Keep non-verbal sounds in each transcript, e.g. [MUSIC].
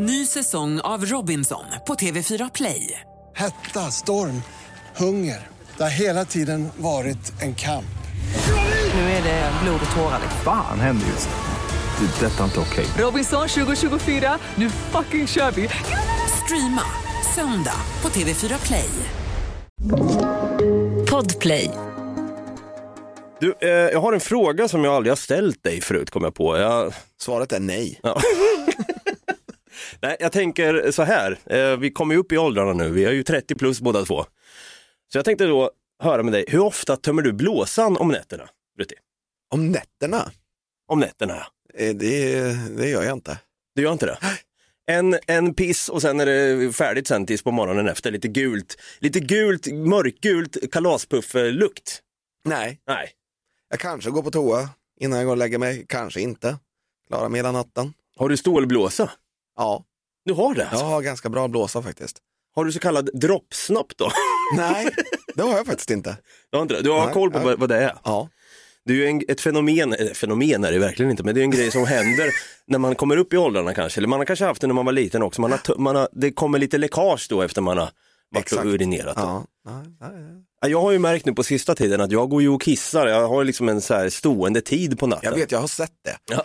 Ny säsong av Robinson på TV4 Play. Hetta, storm, hunger. Det har hela tiden varit en kamp. Nu är det blod och tårar. Fan händer just nu. Det. är Detta är inte okej. Robinson 2024, nu fucking kör vi! Streama söndag på TV4 Play. Podplay. Du, eh, jag har en fråga som jag aldrig har ställt dig förut, kom jag på. Jag, Svaret är nej. ja. [LAUGHS] Nej, jag tänker så här, eh, vi kommer ju upp i åldrarna nu, vi är ju 30 plus båda två. Så jag tänkte då höra med dig, hur ofta tömmer du blåsan om nätterna? Brutti? Om nätterna? Om nätterna. Eh, Det, det gör jag inte. Du gör inte det? En, en piss och sen är det färdigt sen tills på morgonen efter, lite gult, lite gult, mörkgult kalaspuff-lukt. Nej, Nej, jag kanske går på toa innan jag går och lägger mig, kanske inte. Klarar mig hela natten. har du stålblåsa? Ja, Du har det? jag Alltså. har ganska bra blåsa faktiskt. Har du så kallad droppsnopp då? [LAUGHS] Nej, det har jag faktiskt inte. Du har, inte du har Nej, koll på nej. vad, det är? Ja, Det är ju en, ett fenomen, fenomen är det verkligen inte, men det är en grej som händer [LAUGHS] när man kommer upp i åldrarna kanske, eller man har kanske haft det när man var liten också, man har, man har, det kommer lite läckage då efter man har varit Exakt. och urinerat. ja. Nej, nej, Jag har ju märkt nu på sista tiden att jag går ju och kissar, jag har liksom en så här stående tid på natten. Jag vet, jag har sett det. Ja.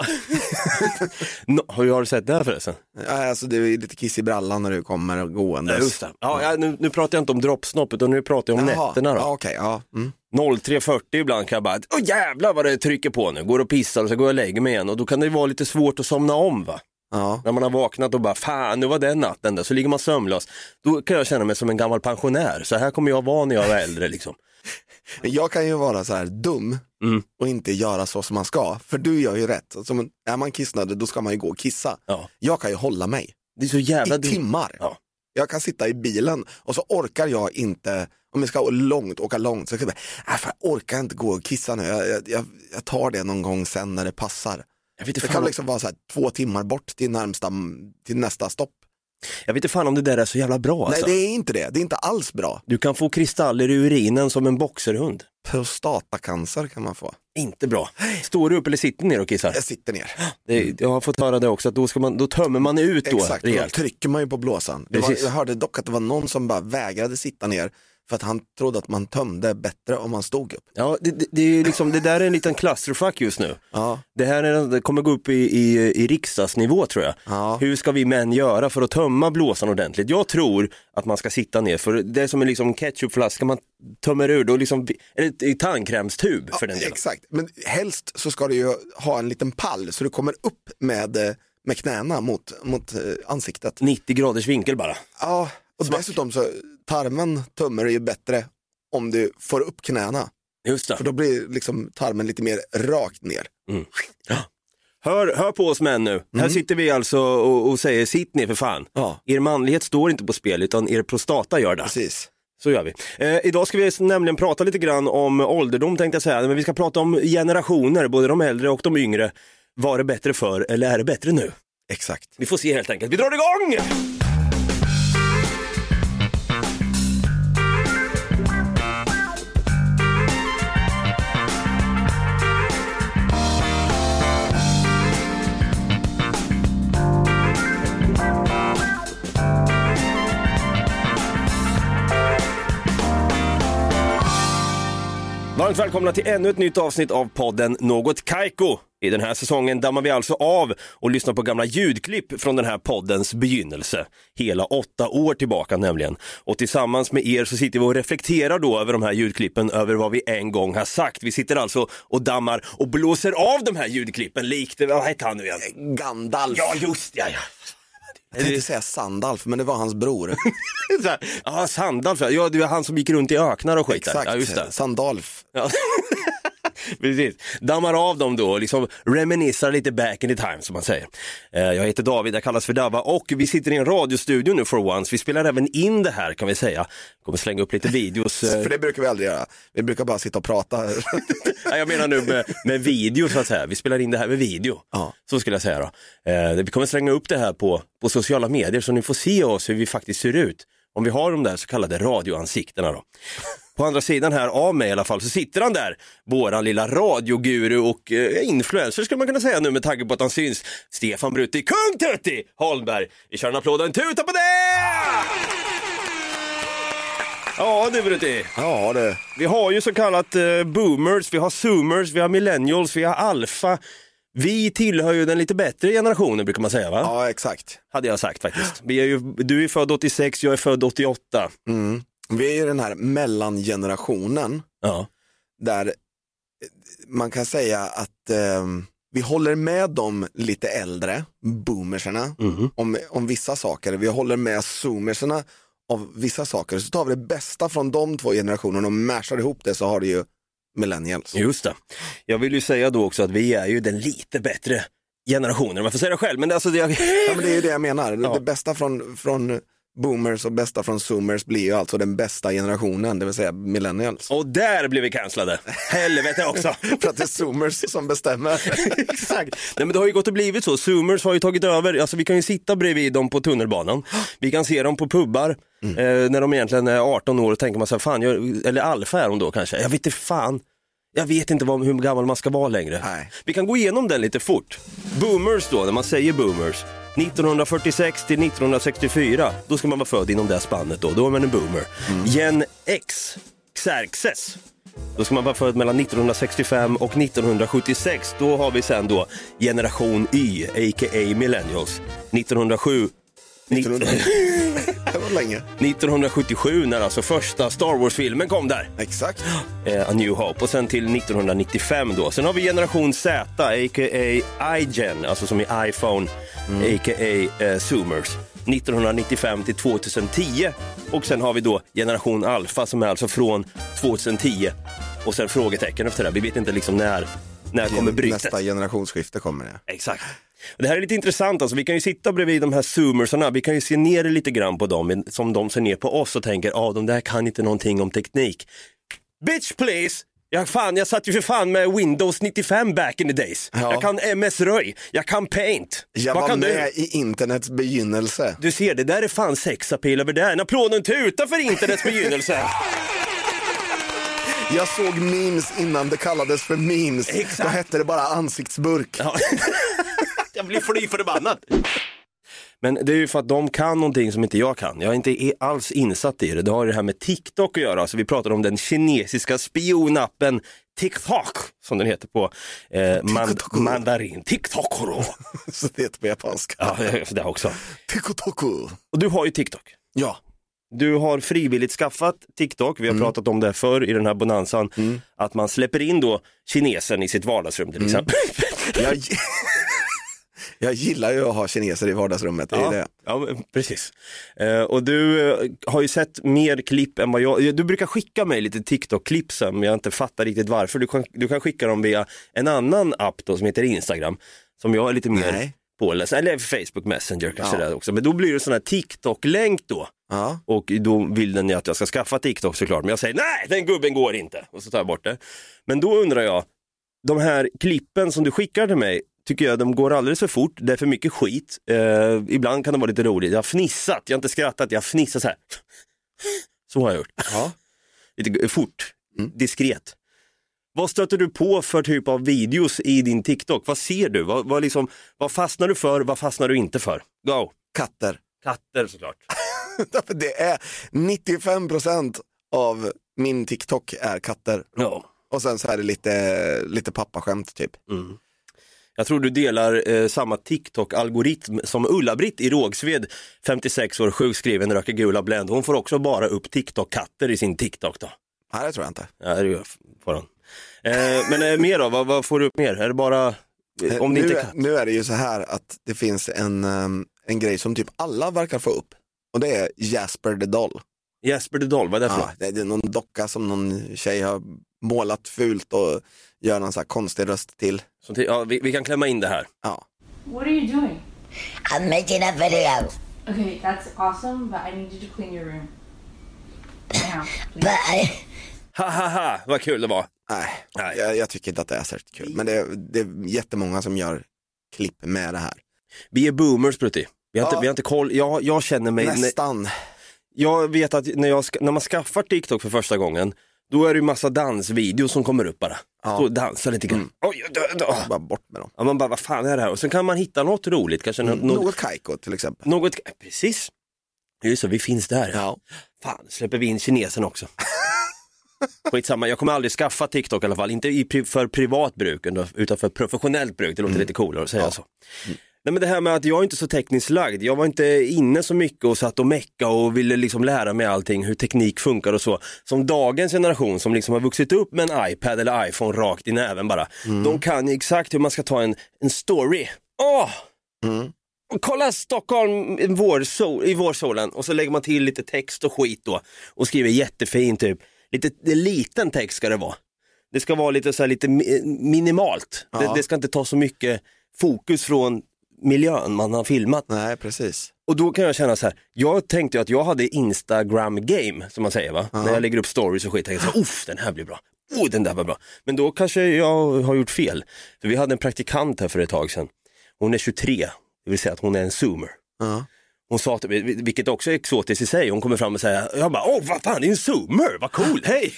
[LAUGHS] no, hur har du sett det här förresten? Ja, Alltså, det är lite kiss i brallan när du kommer gåendes. Ja, just det. Ja, ja, nu, nu pratar jag inte om droppsnopp utan nu pratar jag om Jaha, nätterna då. Ja, okej, ja. Mm. 03.40 ibland kan jag bara, åh jävlar vad det trycker på nu, går och pissar och så går jag och lägger mig igen och då kan det vara lite svårt att somna om va. Ja. När man har vaknat och bara, fan nu var den natten där, så ligger man sömnlös. Då kan jag känna mig som en gammal pensionär, så här kommer jag vara när jag är äldre liksom. [LAUGHS] Jag kan ju vara så här dum Mm. och inte göra så som man ska. För du gör ju rätt. Alltså, är man kissnödig då ska man ju gå och kissa. Ja. Jag kan ju hålla mig Det är så jävla i dumt. timmar. Ja. Jag kan sitta i bilen och så orkar jag inte, om jag ska långt, åka långt, så kan jag bara, äh, jag orkar inte gå och kissa nu. Jag, jag, jag tar det någon gång sen när det passar. Jag vet Det kan om- liksom vara så här, två timmar bort till, närmsta, till nästa stopp. jag vet inte fan om det där är så jävla bra alltså. Nej det är inte det, det är inte alls bra. Du kan få kristaller i urinen som en boxerhund. Prostatacancer kan man få. Inte bra. Står du upp eller sitter ner och kissar? Jag sitter ner. Det, jag har fått höra det också, att då, ska man, då tömmer man ut då Exakt, och då rejält. trycker man ju på blåsan. Var, jag hörde dock att det var någon som bara vägrade sitta ner för att han trodde att man tömde bättre om man stod upp. Ja, det, det, det, är ju liksom, det där är en liten clusterfuck just nu. Ja, Det här är, det kommer gå upp i, i, i riksdagsnivå tror jag. Ja. Hur ska vi män göra för att tömma blåsan ordentligt? Jag tror att man ska sitta ner, för det är som en liksom ketchupflaska man tömmer ur, då liksom, eller i tandkrämstub för den delen. exakt. Men helst så ska du ju ha en liten pall så du kommer upp med, med knäna mot, mot eh, ansiktet. 90 graders vinkel bara. Ja, och dessutom så tarmen tömmer ju bättre om du får upp knäna. Just det. För då blir liksom tarmen lite mer rakt ner. Hör, hör på oss män nu. Här sitter vi alltså och, och säger sitt ner för fan. Mm. Ja. Er manlighet står inte på spel utan er prostata gör det. Precis. Så gör vi. Eh, idag ska vi nämligen prata lite grann om ålderdom tänkte jag säga, men vi ska prata om generationer, både de äldre och de yngre. Var det bättre förr eller är det bättre nu? Exakt. Vi får se helt enkelt. Vi drar igång! Varmt välkomna till ännu ett nytt avsnitt av podden Något Kaiko. I den här säsongen dammar vi alltså av och lyssnar på gamla ljudklipp från den här poddens begynnelse. Hela åtta år tillbaka nämligen. Och tillsammans med er så sitter vi och reflekterar då över de här ljudklippen, över vad vi en gång har sagt. Vi sitter alltså och dammar och blåser av de här ljudklippen likt, vad hette han nu igen? Gandalf. Ja just ja, ja. Jag tänkte säga Sandalf, men det var hans bror. [LAUGHS] Ja, Sandalf, ja det var han som gick runt i öknar och skit där. Exakt, Ja, just det. Sandalf. Ja. [LAUGHS] Precis, dammar av dem då liksom reminissar lite back in the time som man säger. Eh, Jag heter David, jag kallas för Davva och vi sitter i en radiostudio nu for once. Vi spelar även in det här kan vi säga. Kommer slänga upp lite videos. [LAUGHS] eh, För det brukar vi aldrig göra. Vi brukar bara sitta och prata. [LAUGHS] Nej, jag menar nu med, med video så att säga. Vi spelar in det här med video. Ja. Så skulle jag säga då. Eh, vi kommer slänga upp det här på, på sociala medier så ni får se oss hur vi faktiskt ser ut. Om vi har de där så kallade radioansiktena då. På andra sidan här av mig i alla fall så sitter han där, våran lilla radioguru och eh, influencer skulle man kunna säga nu med tanke på att han syns. Stefan Brutti, kung Tutti Holmberg. Vi kör en applåd och en tuta på det! Ja du Brutti, Ja, det. vi har ju så kallat eh, boomers, vi har zoomers, vi har millennials, vi har alfa. Vi tillhör ju den lite bättre generationen brukar man säga va? Ja, exakt. Hade jag sagt faktiskt. Vi är ju, du är född 86, jag är född 88. Mm. Vi är ju den här mellangenerationen Ja. där man kan säga att eh, vi håller med de lite äldre, boomerserna, Mhm. om, om vissa saker. Vi håller med zoomerserna av vissa saker. Så tar vi det bästa från de två generationerna och mashar ihop det så har du ju millennials. Just det. Jag vill ju säga då också att vi är ju den lite bättre generationen, om man får säga det själv. Men alltså, det, Ja, men det är ju det jag menar. Ja. Det bästa från, från boomers och bästa från zoomers blir ju alltså den bästa generationen, det vill säga millennials. och där blev vi cancellade. Helvete också. [LAUGHS] För att det är zoomers som bestämmer. [LAUGHS] Exakt. Nej, men det har ju gått och blivit så. Zoomers har ju tagit över. Alltså, vi kan ju sitta bredvid dem på tunnelbanan. Vi kan se dem på pubbar eh, när de egentligen är 18 år och tänker man så här, fan, jag, eller alfa är de då kanske. Jag vet inte fan. Jag vet inte vad, hur gammal man ska vara längre. Nej. Vi kan gå igenom den lite fort. Boomers då, när man säger boomers. 1946 till 1964, då ska man vara född inom det spannet då, då är man en boomer. Gen X, Xerxes, då ska man vara född mellan 1965 och 1976. Då har vi sen då generation Y, a.k.a. millennials. 1907 [LAUGHS] det var länge. 1977 när alltså första Star Wars-filmen kom där. Exakt. Eh, A New Hope och sen till 1995 då. Sen har vi generation Z, a.k.a. iGen, alltså som i iPhone, a.k.a. Eh, Zoomers. 1995 till 2010 och sen har vi då generation Alpha som är alltså från 2010 och sen frågetecken efter det. Vi vet inte liksom när, när kommer brytet. Nästa generationsskifte kommer det. Exakt. Det här är lite intressant, alltså, vi kan ju sitta bredvid de här zoomersarna, vi kan ju se ner lite grann på dem som de ser ner på oss och tänker, ja ah, de där kan inte någonting om teknik. Bitch please! Jag, fan, jag satt ju för fan med Windows 95 back in the days. Ja. Jag kan MS-röj, jag kan Paint. Jag Vad var kan med du? i internets begynnelse. Du ser, det där är fan sexapil över där. En applåd och en tuta för internets begynnelse. [LAUGHS] Jag såg memes innan det kallades för memes. Exakt. Då hette det bara ansiktsburk. Ja. [LAUGHS] jag blir fly förbannad. Men det är ju för att de kan någonting som inte jag kan. Jag är inte alls insatt i det. Det har det här med TikTok att göra. Alltså vi pratar om den kinesiska spionappen TikTok, som den heter på eh, man, TikTok. mandarin. TikTok. [LAUGHS] Så det heter på japanska. Ja, det också. Tikotoku. Och du har ju TikTok. Ja. Du har frivilligt skaffat TikTok, vi har pratat om det förr i den här bonanzan, att man släpper in då kinesen i sitt vardagsrum till exempel. Jag, [LAUGHS] gi- jag gillar ju att ha kineser i vardagsrummet. Det är Ja, det. ja precis. Eh, och du eh, har ju sett mer klipp än vad jag, du brukar skicka mig lite TikTok-klipp men jag inte fattar riktigt varför. Du kan, du kan skicka dem via en annan app då som heter Instagram, som jag är lite mer Nej. påläst, eller Facebook Messenger kanske Ja. det också. Men då blir det sån här TikTok-länk då. Ja. Och då vill den ju att jag ska skaffa TikTok såklart, men jag säger nej, den gubben går inte. Och så tar jag bort det. Men då undrar jag, de här klippen som du skickar till mig, tycker jag de går alldeles för fort, det är för mycket skit. Eh, ibland kan det vara lite roligt, jag har fnissat, jag har inte skrattat, jag har fnissat så här. Så har jag gjort. Ja. Lite fort, diskret. Vad stöter du på för typ av videos i din TikTok? Vad ser du? Vad, vad, liksom, vad fastnar du för? Vad fastnar du inte för? Go! Katter. Katter såklart. [LAUGHS] Det är 95% av min TikTok är katter. Ja. Och sen så är det lite, lite pappaskämt typ. Jag tror du delar eh, samma TikTok-algoritm som Ulla-Britt i Rågsved, 56 år, sjukskriven, röker gula Blend. Hon får också bara upp TikTok-katter i sin TikTok då. Nej, det tror jag inte. Ja, det gör- får hon. Eh, men eh, mer då, vad, vad får du upp mer? Är det bara, eh, om det nu, inte är- nu är det ju så här att det finns en, um, en grej som typ alla verkar få upp. Och det är Jasper the Doll. Jesper Doll, vad är det för Ja, något? det är någon docka som någon tjej har målat fult och gör någon så här konstig röst till. Till, ja, vi, vi kan klämma in det här. Ja. What are you doing? I'm making a video, Okay, that's awesome, but I need you to clean your room. Now. I, Ha ha ha, vad kul det var. Nej, Nej. Jag, jag tycker inte att det är särskilt kul. Men det, är- det är jättemånga som gör klipp med det här. Vi är boomers Brutti. Vi har, inte, Ja. vi har inte koll, jag, jag känner mig, Nästan. Jag vet att när, jag, när man skaffar TikTok för första gången, då är det ju massa dansvideos som kommer upp bara. Ja. Stå och dansa lite grann. Oj, dö, dö. Bara bort med dem. Ja, man bara, vad fan är det här? Och sen kan man hitta något roligt, kanske något, något, Något kajko till exempel. något, precis. Just så, vi finns där. Ja. Fan, släpper vi in kinesen också. [LAUGHS] Skitsamma, jag kommer aldrig skaffa TikTok i alla fall, inte i, för privat bruk utan- för professionellt bruk, det låter lite coolare att säga så. Nej men det här med att jag är inte så tekniskt lagd, jag var inte inne så mycket och satt och mecka och ville liksom lära mig allting, hur teknik funkar och så. Som dagens generation som liksom har vuxit upp med en iPad eller iPhone rakt i näven bara. De kan ju exakt hur man ska ta en, en story. Åh! Och Kolla Stockholm i vårsol, i vårsolen och så lägger man till lite text och skit då och skriver jättefint typ. Lite liten text ska det vara. Det ska vara lite, så här, lite mi- minimalt. Det, det ska inte ta så mycket fokus från miljön man har filmat. Nej, precis. Och då kan jag känna så här, jag tänkte ju att jag hade Instagram game som man säger va? När jag lägger upp stories och skit, tänkte jag så uff den här blir bra. Oh, den där var bra. Men då kanske jag har gjort fel. För vi hade en praktikant här för ett tag sedan. Hon är 23, det vill säga att hon är en zoomer. Ja. Hon sa till mig, vilket också är exotiskt i sig, hon kommer fram och säger, jag bara, åh vad fan det är en zoomer, vad cool, hej!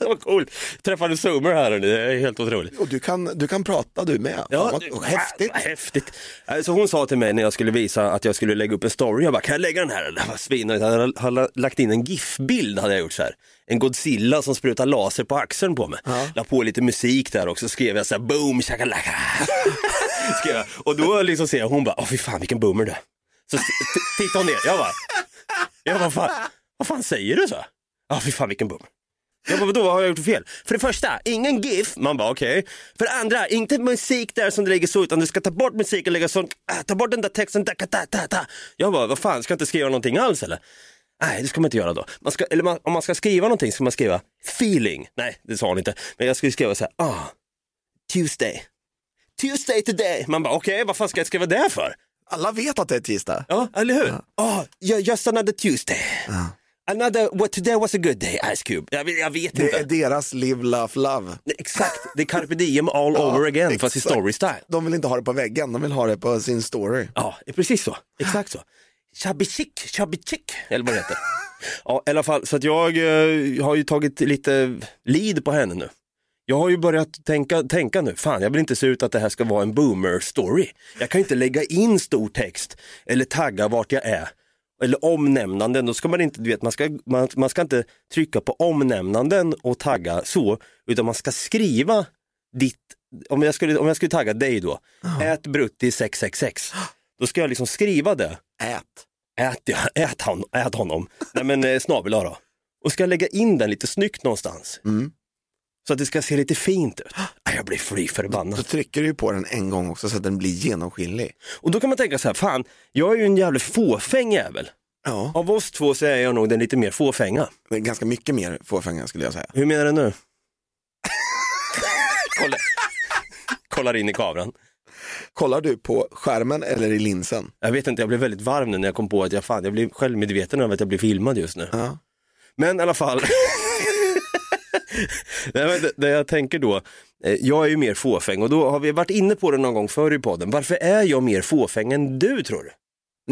[LAUGHS] vad cool, träffade zoomer här hörni, det är helt otroligt. Och du kan, du kan prata du med. Fan, vad, häftigt. Vad häftigt. Så hon sa till mig när jag skulle visa att jag skulle lägga upp en story, jag bara, kan jag lägga den här? Det var svinigt. Jag hade lagt in en GIF-bild hade jag gjort så här. En Godzilla som sprutar laser på axeln på mig. La på lite musik där också, skrev jag så här, boom shakalaka. [LAUGHS] skrev jag. Och då liksom ser jag, hon bara, åh fy fan vilken boomer du är. Så tittade hon ner, jag bara, jag bara, fan, vad fan säger du så? Ja fy fan vilken bum. Jag bara, vadå, vad har jag gjort för fel? För det första, ingen GIF, man bara okej. För det andra, inte musik där som det ligger så, utan du ska ta bort musiken och lägga så, äh, ta bort den där texten, da, da, da, da. Jag bara, vad fan, ska jag inte skriva någonting alls eller? Nej, det ska man inte göra då. Man ska, eller man, om man ska skriva någonting ska man skriva feeling. Nej, det sa hon inte. Men jag skulle skriva så här, ah, Tuesday. Tuesday today. Man bara, okej, vad fan ska jag skriva det för? Alla vet att det är tisdag. Ja, eller hur? Ja, oh, just another Tuesday. Another, what today was a good day, Ice Cube. Jag, jag vet Det inte. är deras live, laugh, love. Nej, Exakt, det är carpe diem all [LAUGHS] over again fast i exakt. story style. De vill inte ha det på väggen, de vill ha det på sin story. Ja, det precis så. Exakt så. Chubby chick, chubby chick, eller vad det heter. [LAUGHS] Ja, i alla fall, så att jag eh, har ju tagit lite lead på henne nu. Jag har ju börjat tänka, tänka nu, fan jag vill inte se ut att det här ska vara en boomer story. Jag kan inte lägga in stor text eller tagga vart jag är. Eller omnämnanden, då ska man inte, du vet, man ska, man, man ska inte trycka på omnämnanden och tagga så, utan man ska skriva ditt, om jag skulle, om jag skulle tagga dig då, ät brutti 666. Då ska jag liksom skriva det, Ät. ät, ja, [LAUGHS] ät, han, ät honom, nej men eh, snabel då. Och ska jag lägga in den lite snyggt någonstans. Så att det ska se lite fint ut. [GASPS] Ah, Jag blir fly Då förbannad. trycker du ju på den en gång också så att den blir genomskinlig. Och då kan man tänka så här, fan, jag är ju en jävla fåfäng jävel. Ja, Av oss två så är jag nog den lite mer fåfänga. ganska mycket mer fåfänga skulle jag säga. Hur menar du nu? [LAUGHS] Kolla. Kollar in i kameran. Kollar du på skärmen eller i linsen? Jag vet inte, jag blev väldigt varm nu när jag kom på att jag, fan, jag blir självmedveten över att jag blir filmad just nu. Ja. Men i alla fall. [LAUGHS] [LAUGHS] Nej, det, det jag tänker då, eh, jag är ju mer fåfäng och då har vi varit inne på det någon gång förr i podden. Varför är jag mer fåfäng än du tror du?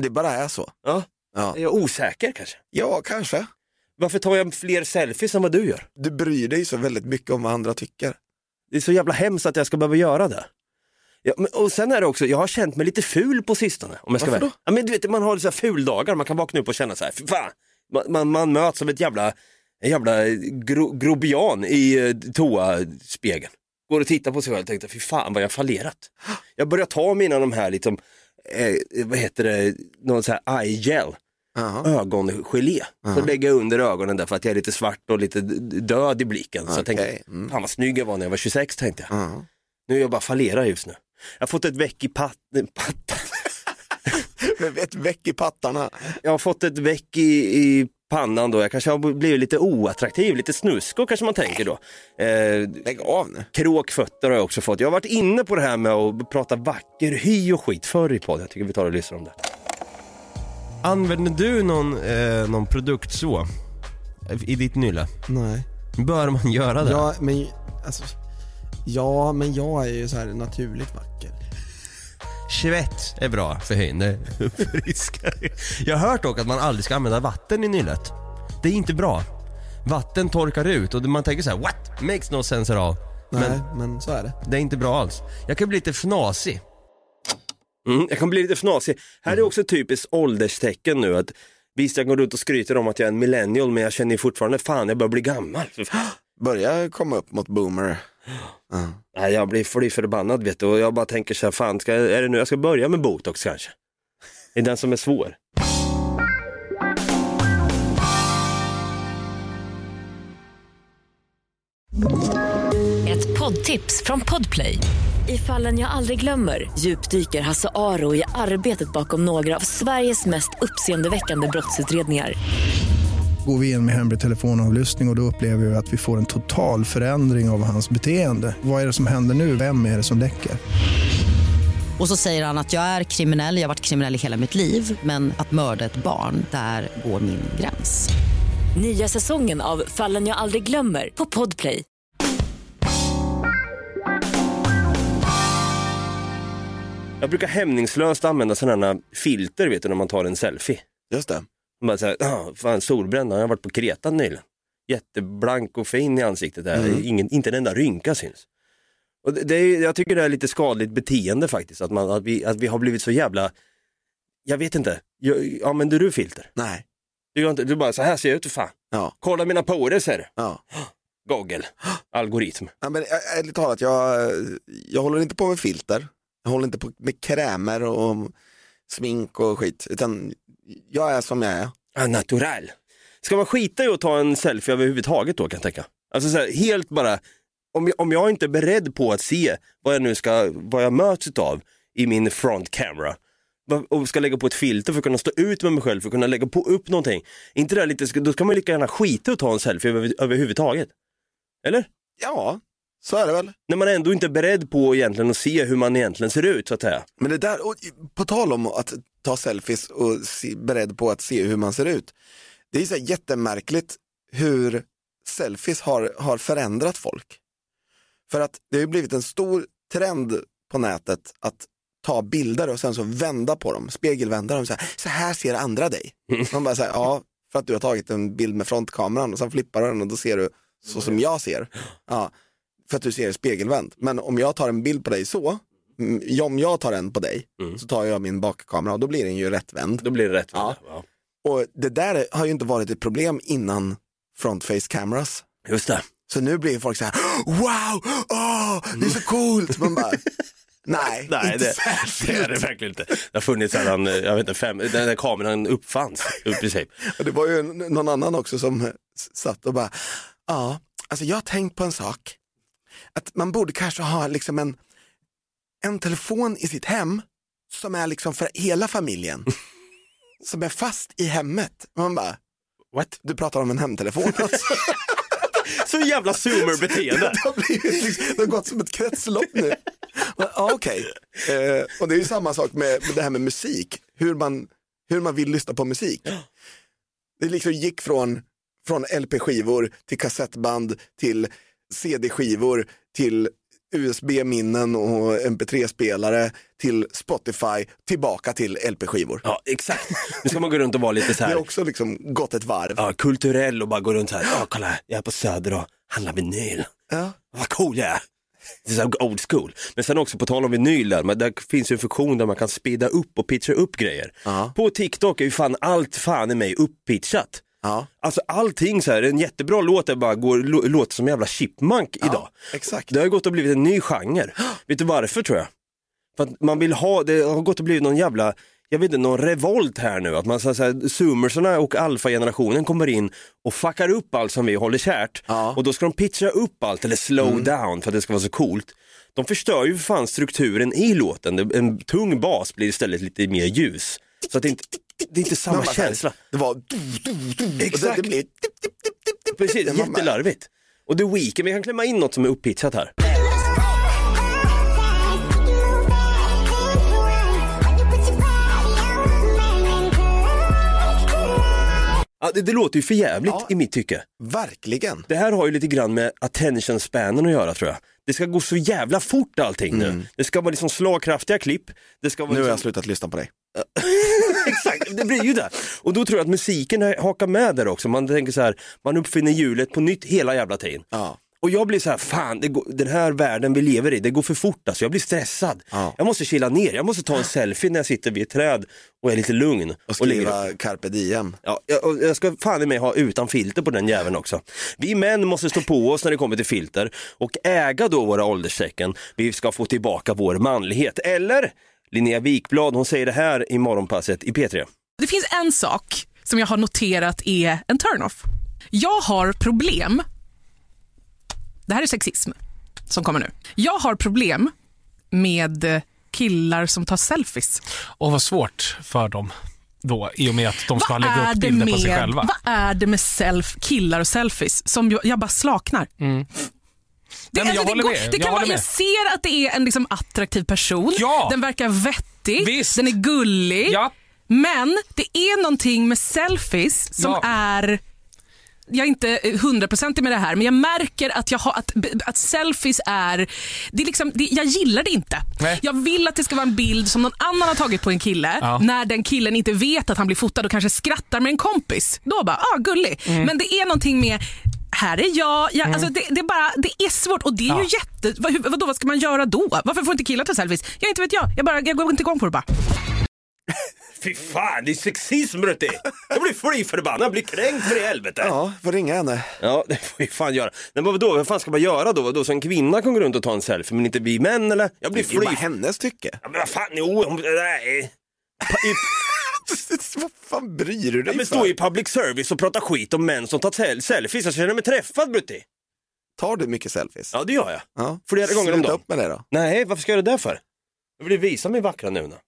Det bara är så. Ja, Ja, är jag osäker kanske? ja kanske. Varför tar jag fler selfies än vad du gör? Du bryr dig så väldigt mycket om vad andra tycker. Det är så jävla hemskt att jag ska behöva göra det. Ja, men, och sen är det också, jag har känt mig lite ful på sistone. Om jag ska Varför då? Ja, men du vet, man har så här fuldagar, man kan vakna upp och känna så här, "Fy fan, man, man, man möts som ett jävla, en jävla gro, grobian i eh, toaspegeln. Går och tittar på sig själv och tänkte, fy fan vad jag fallerat. Jag börjar ta mina de här, liksom, eh, vad heter det, någon så här eye gel Jaha. ögongelé. Så lägger jag under ögonen där för att jag är lite svart och lite död i blicken. Så jag tänkte, mm. fan vad snygg jag var när jag var 26 tänkte jag. Ja. Nu är jag bara fallerar just nu. Jag har fått ett väck i pat, patta. [LAUGHS] Ett väck i pattarna. Jag har fått ett väck i, i pannan då. Jag kanske har blivit lite oattraktiv, lite snuskig kanske man tänker då. Eh, Lägg av nu. kråkfötter har jag också fått. Jag har varit inne på det här med att prata vacker hy och skit förr i podden. Jag tycker vi tar och lyssnar om det. Använder du någon, eh, någon produkt så? I ditt nylle? Nej. Bör man göra det? Ja, men alltså, ja, men jag är ju så här naturligt vacker. Svett är bra för hyn. Det uppfriskar. Jag har hört dock att man aldrig ska använda vatten i nyllet. Det är inte bra. Vatten torkar ut och man tänker så här: what? Makes no sense at all. Nej, Men men så är det. det är inte bra alls. Jag kan bli lite fnasig. Mm, jag kan bli lite fnasig. Här är också ett typiskt ålderstecken nu att visst jag går runt och skryter om att jag är en millennial men jag känner fortfarande fan jag börjar bli gammal. Börjar komma upp mot boomer. Nej, jag blir fly förbannad vet du och jag bara tänker så här, fan ska, är det nu jag ska börja med botox kanske? Det är den som är svår. Ett poddtips från Podplay. I fallen jag aldrig glömmer djupdyker Hasse Aro i arbetet bakom några av Sveriges mest uppseendeväckande brottsutredningar. Går vi in med hemlig telefonavlyssning och, och då upplever vi att vi får en total förändring av hans beteende. Vad är det som händer nu? Vem är det som läcker? Och så säger han att jag är kriminell, jag har varit kriminell i hela mitt liv men att mörda ett barn, där går min gräns. Nya säsongen av Fallen jag aldrig glömmer på Podplay. Jag brukar hämningslöst använda sådana filter vet du när man tar en selfie. Just det. Man Bara såhär, ah, fan solbränd, jag har varit på Kreta nyligen. Jätteblank och fin i ansiktet där, Mm. Ingen, inte en enda rynka syns. Och det, det är, jag tycker det är lite skadligt beteende faktiskt, att, man, att, vi, att vi har blivit så jävla, jag vet inte, jag, använder du filter? Nej. Du, gör inte, du bara, så här ser jag ut för fan. Ja. Kolla mina porer ser du. Ja. Google, algoritm. Ja, men ärligt talat, jag, jag håller inte på med filter. Jag håller inte på med krämer och smink och skit. Utan jag är som jag är. Ah, natural. Ska man skita i att ta en selfie överhuvudtaget då kan jag tänka? Alltså så här, helt bara, om jag, om jag inte är beredd på att se vad jag nu ska, vad jag möts av i min front camera och ska lägga på ett filter för att kunna stå ut med mig själv, för att kunna lägga på upp någonting. inte det lite, då ska man lika gärna skita och ta en selfie över, överhuvudtaget. Eller? Ja, så är det väl. När man ändå inte är beredd på egentligen att se hur man egentligen ser ut så att säga. Men det där, och på tal om att ta selfies och se, beredd på att se hur man ser ut. Det är så här jättemärkligt hur selfies har, har förändrat folk. För att det har blivit en stor trend på nätet att ta bilder och sen så vända på dem, spegelvända dem. Så här, så här ser andra dig. [LAUGHS] Man bara säger ja, för att du har tagit en bild med frontkameran och sen flippar du den och då ser du så som jag ser. Ja, för att du ser spegelvänd. Men om jag tar en bild på dig så, om jag tar en på dig, så tar jag min bakkamera och då blir den ju rättvänd. Då blir det rätt. Ja. Ja. Och det där har ju inte varit ett problem innan front face cameras. Just det. Så nu blir folk så här, wow, åh, det är så coolt. Man bara, [LAUGHS] nej, Nej, inte det, särskilt. det är det verkligen inte. Det har funnits sedan, jag vet inte, fem, den där kameran uppfanns i princip. [LAUGHS] Och det var ju någon annan också som satt och bara, ja, alltså jag har tänkt på en sak. Att man borde kanske ha liksom en, en telefon i sitt hem som är liksom för hela familjen. [LAUGHS] som är fast i hemmet. Man bara, What? du pratar om en hemtelefon alltså. [LAUGHS] Så jävla zoomer-beteende. [LAUGHS] det, har blivit liksom, det har gått som ett kretslopp nu. Ja, Okej, eh, och det är ju samma sak med, med det här med musik, hur man, hur man vill lyssna på musik. Det liksom gick från, från LP-skivor till kassettband till CD-skivor till USB-minnen och MP3-spelare till Spotify tillbaka till LP-skivor. Ja, exakt. Nu ska man gå runt och vara lite så Det här, har också liksom gått ett varv. ja, kulturell och bara gå runt så här, ja kolla här, jag är på Söder och handlar vinyl. Ja. Vad cool jag är. Det är så old school. Men sen också på tal om vinyl där, men där finns ju en funktion där man kan speeda upp och pitcha upp grejer. Ja. På TikTok är ju fan allt fan i mig uppitchat. Ja. Alltså allting så här, en jättebra låt är bara går, lå- låter som en jävla chipmunk idag. exakt. Det har gått och blivit en ny genre. [GASPS] Vet du varför tror jag? För att man vill ha, det har gått och blivit någon jävla, jag vet inte, någon revolt här nu. Att man så här, zoomersarna och alfa-generationen kommer in och fuckar upp allt som vi håller kärt. Ja. Och då ska de pitcha upp allt eller slow down för att det ska vara så coolt. De förstör ju för fan strukturen i låten. En tung bas blir istället lite mer ljus. Så att det inte, det är inte samma här, känsla. Det var. Exakt. Det, det blir. Precis, jättelarvigt. Och The Weeknd, vi kan klämma in något som är uppitchat här. Ja, Ja, det, det låter ju för jävligt i mitt tycke. Verkligen. Det här har ju lite grann med attention spanen att göra tror jag. Det ska gå så jävla fort allting nu. Det ska vara liksom slagkraftiga klipp. Det ska vara Nu har jag liksom... slutat lyssna på dig. [LAUGHS] Exakt, det blir ju det. Och då tror jag att musiken hakar med där också. Man tänker så här, man uppfinner hjulet på nytt hela jävla tiden. Ja. Och jag blir så här, fan, går, den här världen vi lever i, det går för fort alltså. Jag blir stressad. Ja. Jag måste chilla ner, jag måste ta en selfie när jag sitter vid ett träd och är lite lugn. Och skriva carpe diem. Ja, jag, och jag ska fan i mig ha utan filter på den jäveln också. Vi män måste stå på oss när det kommer till filter och äga då våra ålderstecken. Vi ska få tillbaka vår manlighet. Eller Linnea Wikblad, hon säger det här i morgonpasset i P3. Det finns en sak som jag har noterat är en turn-off. Jag har problem. Det här är sexism som kommer nu. Jag har problem med killar som tar selfies. Och vad svårt för dem då i och med att de ska Vad lägga upp bilder på sig med- själva. Vad är det med self, killar och selfies som jag, jag bara slaknar? Det, Nej, jag alltså, håller det, går, med. det Jag kan vara, håller jag ser att det är en liksom attraktiv person. Ja. Den verkar vettig. Visst. Den är gullig. Ja. Men det är någonting med selfies som Ja. är jag är inte hundraprocentig med det här men jag märker att, jag har, att, att selfies är, det är liksom, det, jag gillar det inte. Nej. Jag vill att det ska vara en bild som någon annan har tagit på en kille Ja. när den killen inte vet att han blir fotad och kanske skrattar med en kompis. Då bara, ah gullig. Mm. Men det är någonting med här är jag, jag alltså det, det, är bara, det är svårt och det är Ja. ju jätte... Vad, vadå, vad ska man göra då? Varför får inte killar ta selfies? Jag inte vet jag. Jag, bara, jag går inte igång på det bara. [LAUGHS] Fy fan, det är sexism Brutti! Jag blir fly förbannad, jag blir kränkt för i helvete. Ja, får ringa henne. Ja, det får vi fan göra. Men vadå, vad fan ska man göra då? Vadå, så en kvinna kan gå runt och ta en selfie, men inte vi män eller? Jag blir Det är ju bara fly. hennes tycke. Ja, men vad fan, jo, hon- nej. Pa- i- [LAUGHS] Vad fan bryr du Ja, dig men för? stå i public service och prata skit om män som tar sel- selfies. Jag känner mig träffad Brutti. Tar du mycket selfies? Ja, det gör jag. Ja. Flera gånger om dagen. upp med det då. Nej, varför ska jag göra det för? Jag vill visa min vackra nuna. [LAUGHS]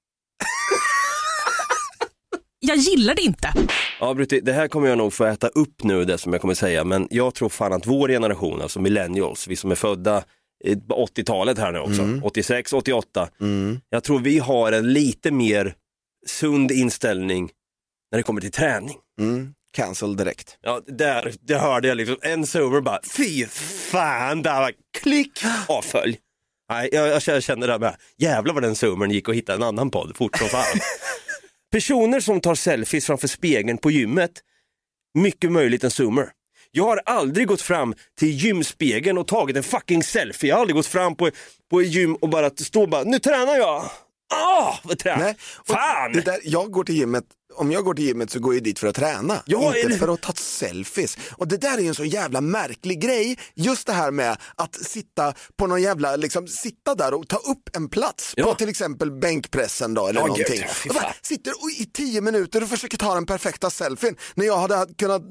Jag gillar det inte. Ja, Brutti, det här kommer jag nog få äta upp nu, det som jag kommer säga, men jag tror fan att vår generation, alltså millennials, vi som är födda i- på 80-talet här nu också, 86, 88, jag tror vi har en lite mer sund inställning när det kommer till träning. Mm. Cancel direkt. Ja, där, där hörde jag liksom en server bara, fy fan, där var klick, avfölj. Nej, jag, jag känner- det här med, jävlar vad den zoomern gick och hittade en annan podd fort som fan. [LAUGHS] Personer som tar selfies framför spegeln på gymmet, mycket möjligt en zoomer. Jag har aldrig gått fram till gymspegeln och tagit en fucking selfie. Jag har aldrig gått fram på, på gym och bara stå och bara, nu tränar jag. Ah, vad tränar. Nej, och Fan! Det där, jag går till gymmet, om jag går till gymmet så går jag dit för att träna, Ja, inte för att ta selfies. Och det där är ju en så jävla märklig grej, just det här med att sitta på någon jävla, liksom sitta där och ta upp en plats Ja. på till exempel bänkpressen då eller Ja, någonting. gud, ja, och bara sitter och i tio minuter och försöker ta den perfekta selfien när jag hade kunnat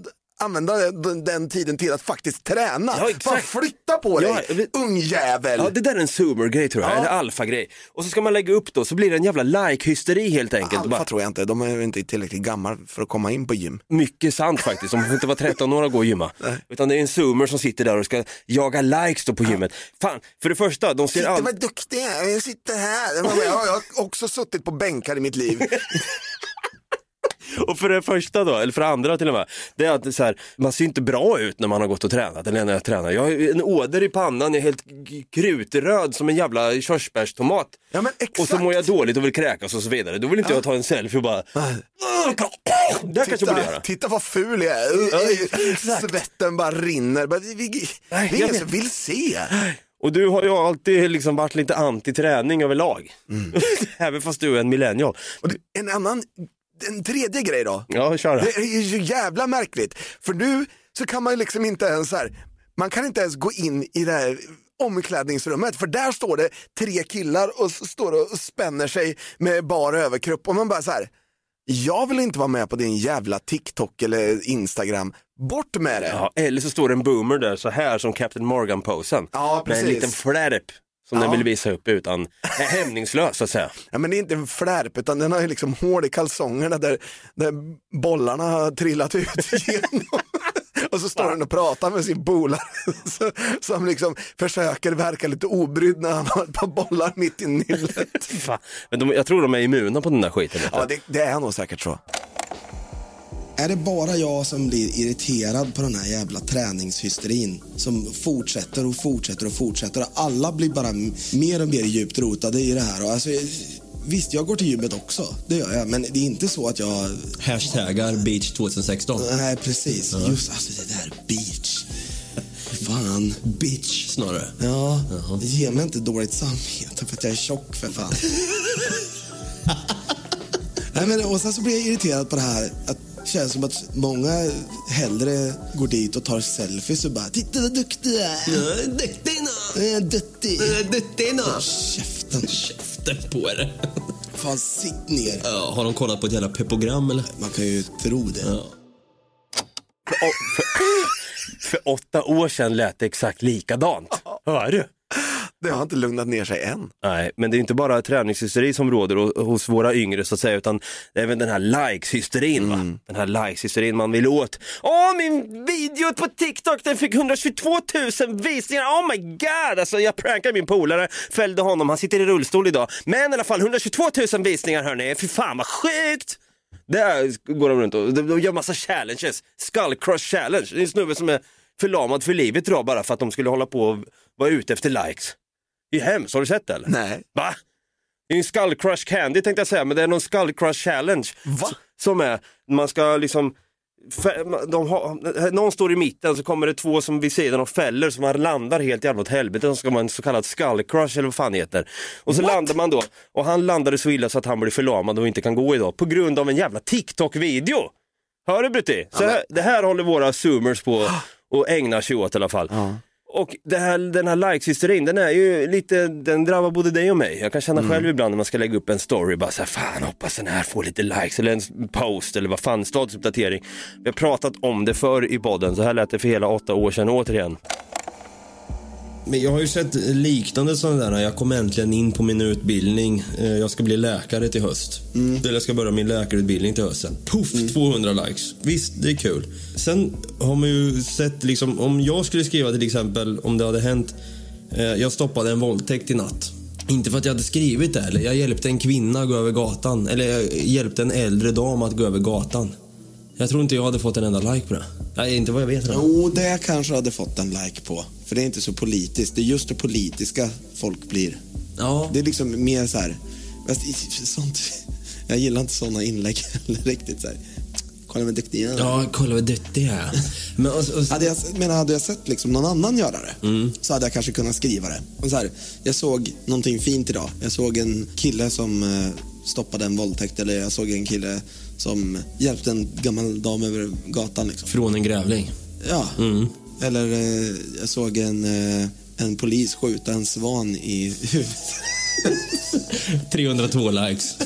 använda den, den tiden till att faktiskt träna. Ja. Bara flytta på dig, Ja, vet- ungjävel! Ja, det där är en zoomer-grej tror jag, Ja. eller alfa-grej. Och så ska man lägga upp då, så blir det en jävla like-hysteri helt enkelt. Alfa bara, tror jag inte, de är inte tillräckligt gamla för att komma in på gym. mycket sant faktiskt, de får inte vara 13 år och gå och gymma. Utan det är en zoomer som sitter där och ska jaga likes då på gymmet. Fan, för det första, de ser Titta all... vad duktig jag är, jag sitter här. Jag har också suttit på bänkar i mitt liv. [LAUGHS] [LAUGHS] Och för det första då, eller för det andra till och med, det är att så här, man ser inte bra ut när man har gått och tränat, eller när jag tränar. Jag har en åder i pannan, jag är helt krutröd som en jävla körsbärstomat. Ja, men Och så mår jag dåligt och vill kräkas och så vidare. Då vill inte jag ta en selfie och bara, det kanske jag borde Titta, göra. titta vad ful jag är. Svetten bara rinner. Det är ingen som vill se. Och du har ju alltid liksom varit lite anti-träning överlag. [LAUGHS] Även fast du är en millennial. Det- en annan, en tredje grej då. Ja, kör Det är ju jävla märkligt. För nu så kan man ju liksom inte ens så här, man kan inte ens gå in i det här omklädningsrummet för där står det tre killar och står och spänner sig med bar överkropp och man bara så här. Jag vill inte vara med på din jävla TikTok eller Instagram. Bort med det. Ja, eller så står det en boomer där så här som Captain Morgan-posen. Ja, med en precis. liten flärp som den vill visa upp utan, är hämningslös så att säga. Ja, men det är inte en flärp utan den har ju liksom hål i kalsongerna där, där bollarna har trillat ut [LAUGHS] igenom. Och så står den och pratar med sin polare [LAUGHS] som liksom försöker verka lite obrydd när han har ett par bollar mitt i nyllet. [LAUGHS] Men de, jag tror de är immuna på den där skiten. Ja, det, det är nog säkert så. Är det bara jag som blir irriterad på den här jävla träningshysterin som fortsätter och fortsätter och fortsätter alla blir bara mer och mer djupt rotade i det här. Och alltså, visst, jag går till gymmet också, det gör jag, men det är inte så att jag... Hashtaggar beach 2016. Nej, precis. Ja. Just alltså det där beach. Fan. Bitch snarare. Ja, ge mig inte dåligt samvete för att jag är tjock för fan. [LAUGHS] Nej, men, och sen så blir jag irriterad på det här att känns som att många hellre går dit och tar selfies och bara “Titta vad duktig jag är!” Duktig Jag är duktig. Duktig nå. Käften. Käften på er. Fan, sitt ner. Ja, har de kollat på ett jävla pepogram eller? Man kan ju tro det. Ja. För, för, för åtta år sedan lät det exakt likadant. Hör du? Det har inte lugnat ner sig än. Nej, men det är inte bara träningshysteri som råder hos våra yngre så att säga, utan även den här likes-hysterin. Va? Den här likes-hysterin man vill åt. Åh, min video på TikTok den fick 122 000 visningar. Oh my god! Alltså, jag prankade min polare, fällde honom, han sitter i rullstol idag. Men i alla fall 122 000 visningar hörni, fy fan vad sjukt! Där går de runt och de, de gör massa challenges. Skull crush challenge. Det är en snubbe som är förlamad för livet idag bara för att de skulle hålla på och vara ute efter likes. Det är hemskt, har du sett det eller? Nej. Va? Det är en skull crush candy tänkte jag säga, men det är någon skull crush challenge. Va? Som är, man ska liksom, de har, någon står i mitten så kommer det två som vid sidan och fäller så man landar helt jävla åt helvete. Så ska man en så kallad skull crush eller vad fan det heter. Och så landar man då, och han landade så illa så att han blir förlamad och inte kan gå idag på grund av en jävla TikTok-video. Hör du Brutti? Så här, det här håller våra zoomers på [GASPS] och ägnar sig åt i alla fall. Och här, den här likes-hysterin, den är ju lite, den drabbar både dig och mig. Jag kan känna själv ibland när man ska lägga upp en story, bara såhär, fan hoppas den här får lite likes, eller en post, eller vad fan, statusuppdatering. Vi har pratat om det förr i podden, så här lät det för hela åtta år sedan återigen. Men jag har ju sett liknande sådana där. Jag kom äntligen in på min utbildning. Eh, Jag ska bli läkare till höst. Eller jag ska börja min läkarutbildning till hösten. Puff, 200 likes. Visst, det är kul. Sen har man ju sett liksom, om jag skulle skriva till exempel om det hade hänt, eh, jag stoppade en våldtäkt i natt. Inte för att jag hade skrivit det, eller jag hjälpte en kvinna att gå över gatan. Eller jag hjälpte en äldre dam att gå över gatan. Jag tror inte jag hade fått en enda like på det. Nej, inte vad jag vet. Jo, det kanske hade fått en like på. För det är inte så politiskt. Det är just det politiska folk blir. Ja. Det är liksom mer så här... Sånt, jag gillar inte såna inlägg heller riktigt. Så här. Kolla vad duktig jag är. Ja, kolla vad duktig jag är. Men, och, och, Hade jag, men hade jag sett liksom någon annan göra det Mm. så hade jag kanske kunnat skriva det. Och så här, jag såg någonting fint idag. Jag såg en kille som eh, stoppade en våldtäkt eller jag såg en kille som hjälpte en gammal dam över gatan. Liksom. Från en grävling. Ja. Mm. Eller eh, jag såg en, eh, en polis skjuta en svan i huvudet. [LAUGHS] 302 likes.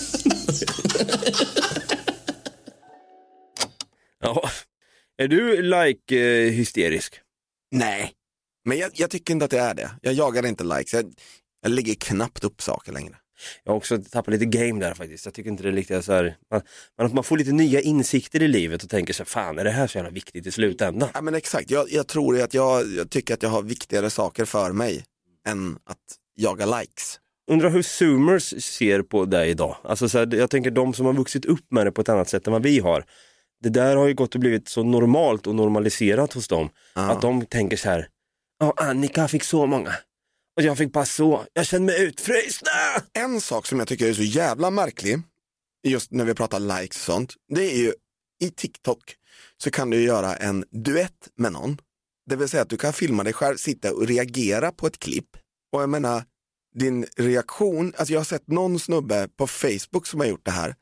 Ja. Är du like-hysterisk? Nej, men jag, jag tycker inte att det är det. Jag jagar inte likes. Jag, jag lägger knappt upp saker längre. Jag har också tappat lite game där faktiskt. Jag tycker inte det är riktigt så här, man, man, får lite nya insikter i livet och tänker så här, fan är det här så jävla viktigt i slutändan? Ja, men exakt, jag, jag tror att jag, jag tycker att jag har viktigare saker för mig än att jaga likes. Undrar hur zoomers ser på det idag? Alltså så här, jag tänker de som har vuxit upp med det på ett annat sätt än vad vi har. Det där har ju gått och blivit så normalt och normaliserat hos dem. Att de tänker så här, ja Annika fick så många. Och jag fick bara så, jag känner mig utfryst. En sak som jag tycker är så jävla märklig, just när vi pratar likes och sånt, det är ju i TikTok så kan du göra en duett med någon. Det vill säga att du kan filma dig själv, sitta och reagera på ett klipp. Och jag menar, din reaktion, alltså jag har sett någon snubbe på Facebook som har gjort det här.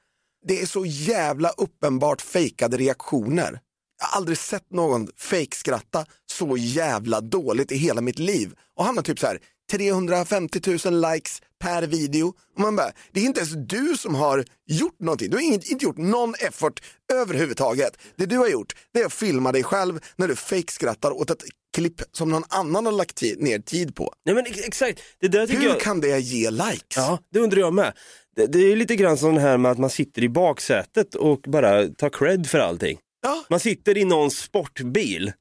Det är så jävla uppenbart fejkade reaktioner. Jag har aldrig sett någon fejkskratta så jävla dåligt i hela mitt liv. Och han har typ så här 350 000 likes per video. Och man bara, det är inte ens du som har gjort någonting. Du har inte, inte gjort någon effort överhuvudtaget. Det du har gjort, det är att filma dig själv när du fejkskrattar åt ett klipp som någon annan har lagt ner tid på. Nej men ex- exakt, det där tycker Hur jag... kan det ge likes? Ja, det undrar jag med. Det, det är lite grann som det här med att man sitter i baksätet och bara tar cred för allting. Man sitter i någons sportbil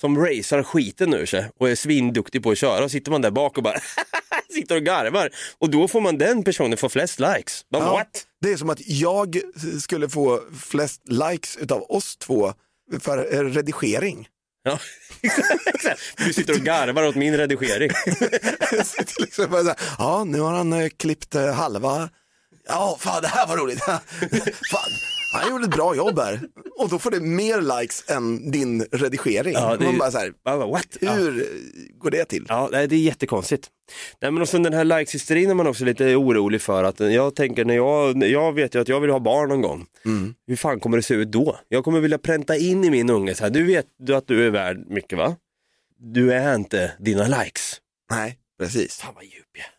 som racear skiten ur sig och är svinduktig på att köra och sitter man där bak och bara [LAUGHS] sitter och garvar och då får man den personen få flest likes. Bara, Ja, what? Det är som att jag skulle få flest likes utav oss två för redigering. Ja, [LAUGHS] exakt. Du sitter och garvar åt min redigering. [LAUGHS] Sitter liksom bara så här, ja, nu har han eh, klippt eh, halva. Ja, fan det här var roligt. fan, han gjorde ett bra jobb här. Och då får det mer likes än din redigering. Ja, det Man bara så här, Bara, what? Ja. hur går det till? Ja, det är jättekonstigt. Nej, men och sen den här likes-hysterin är man också lite orolig för. att Jag tänker när jag, jag vet ju att jag vill ha barn någon gång. Hur fan kommer det se ut då? Jag kommer vilja pränta in i min unge så här, du vet du att du är värd mycket va? Du är inte dina likes. Nej, precis. Fan vad djup jag är.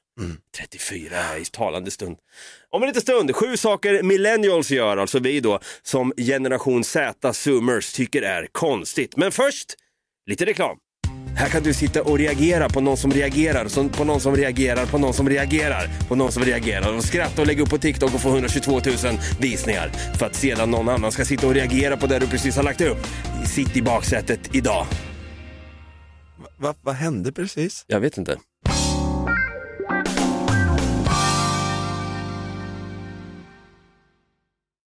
34 här i talande stund. Om en liten stund, sju saker millennials gör, alltså vi då, som generation Z, zoomers, tycker är konstigt. Men först, lite reklam. Här kan du sitta och reagera på någon som reagerar, på någon som reagerar, på någon som reagerar, på någon som reagerar och skratta och lägga upp på TikTok och få 122 000 visningar för att sedan någon annan ska sitta och reagera på det du precis har lagt upp. Sitt i baksätet idag. Va, vad hände precis? Jag vet inte.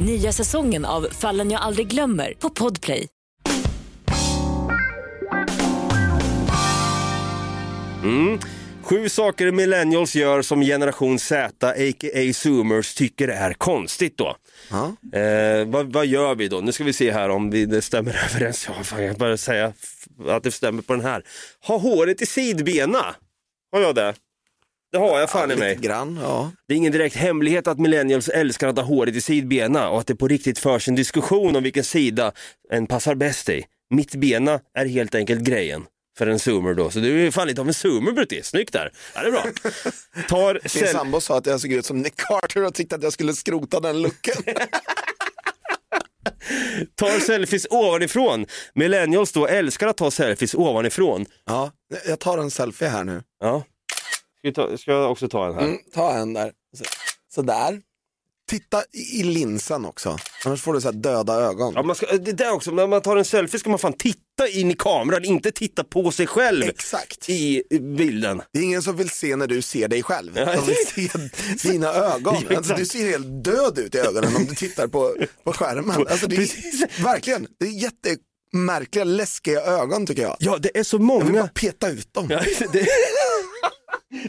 Nya säsongen av Fallen jag aldrig glömmer på Podplay. Mm. Sju saker millennials gör som generation Z, a.k.a. zoomers, tycker är konstigt då. Eh, vad, vad gör vi då? Nu ska vi se här om vi, det stämmer [LAUGHS] överens. Ja, fan, jag bara säga att det stämmer på den här. Ha håret i sidbena. Har jag det? Det har jag fan i mig. Grann, ja. Det är ingen direkt hemlighet att millennials älskar att ha håret i sidbena och att det på riktigt förs en diskussion om vilken sida en passar bäst i. Mittbena är helt enkelt grejen för en zoomer då. Så du är fan lite av en zoomer Brutti. Snyggt där. Ja, det är bra. [LAUGHS] Tar Min sambo sa att jag såg ut som Nick Carter och tyckte att jag skulle skrota den looken. [LAUGHS] tar selfies ovanifrån. Millennials då älskar att ta selfies ovanifrån. Ja, jag tar en selfie här nu. Ja. Ska, ta, ska jag också ta en här? Mm, ta en där. Så, sådär. Titta i, linsen också, annars får du så döda ögon. Ja, man ska, det där också, när man tar en selfie ska man fan titta in i kameran, inte titta på sig själv Exakt. i bilden. Det är ingen som vill se när du ser dig själv. Ja, De vill se dina ögon. [LAUGHS] Ja, Alltså, du ser helt död ut i ögonen om du tittar på, på skärmen. Alltså, det är, verkligen, det är jättemärkliga, läskiga ögon tycker jag. Ja, det är så Jag vill många. bara peta ut dem. Ja, [LAUGHS] det,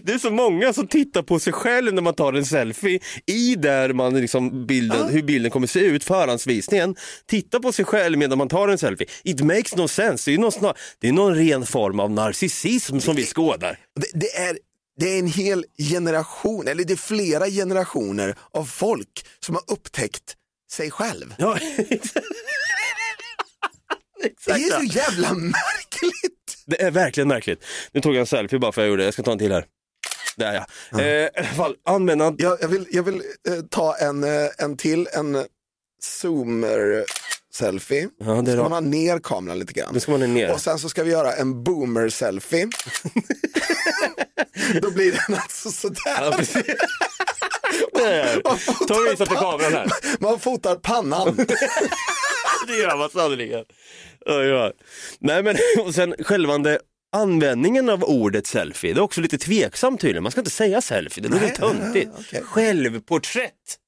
det är så många som tittar på sig själv när man tar en selfie i där man liksom bilden, hur bilden kommer se ut, förhandsvisningen. Titta på sig själv medan man tar en selfie. It makes no sense. Det är någon, snar, det är någon ren form av narcissism som vi skådar. Det, det, är, det är en hel generation, eller det är flera generationer av folk som har upptäckt sig själv. Ja, [LAUGHS] Det är så jävla märkligt. Det är verkligen märkligt. Nu tog jag en selfie bara för att jag gjorde det. Jag ska ta en till här. Där ja. Eh, i alla fall, använda... Jag, jag vill, jag vill eh, ta en, eh, en till, en zoomer selfie. Ja, det ska man ha ner kameran lite grann. Ska man ner. Och sen så ska vi göra en boomer selfie. [LAUGHS] Då blir den alltså sådär. Ja. [LAUGHS] Ta och visa till kameran här. Man fotar pannan. [LAUGHS] [LAUGHS] Det gör man sannerligen. Ja. Nej men [LAUGHS] och sen självande användningen av ordet selfie, det är också lite tveksamt tydligen. Man ska inte säga selfie, det lite töntigt. okej. Självporträtt.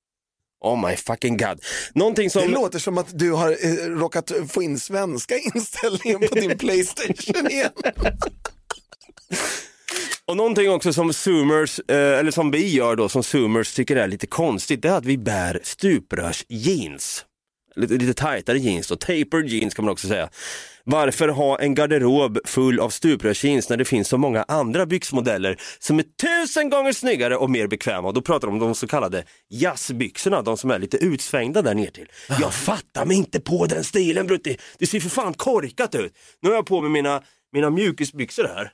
Oh my fucking god. Någonting som... Det låter som att du har eh, råkat få in svenska inställningen på din [LAUGHS] Playstation igen. Och någonting också som zoomers, eh, eller som vi gör då, som zoomers tycker är lite konstigt, det är att vi bär stuprörsjeans. Lite, lite tajtare jeans då, tapered jeans kan man också säga. Varför ha en garderob full av stuprörsjeans när det finns så många andra byxmodeller som är tusen gånger snyggare och mer bekväma? Och då pratar de om de så kallade jazzbyxorna, de som är lite utsvängda där ner till. Jag fattar mig inte på den stilen Brutti, det ser för fan korkat ut. Nu har jag på mig mina, mina mjukisbyxor här.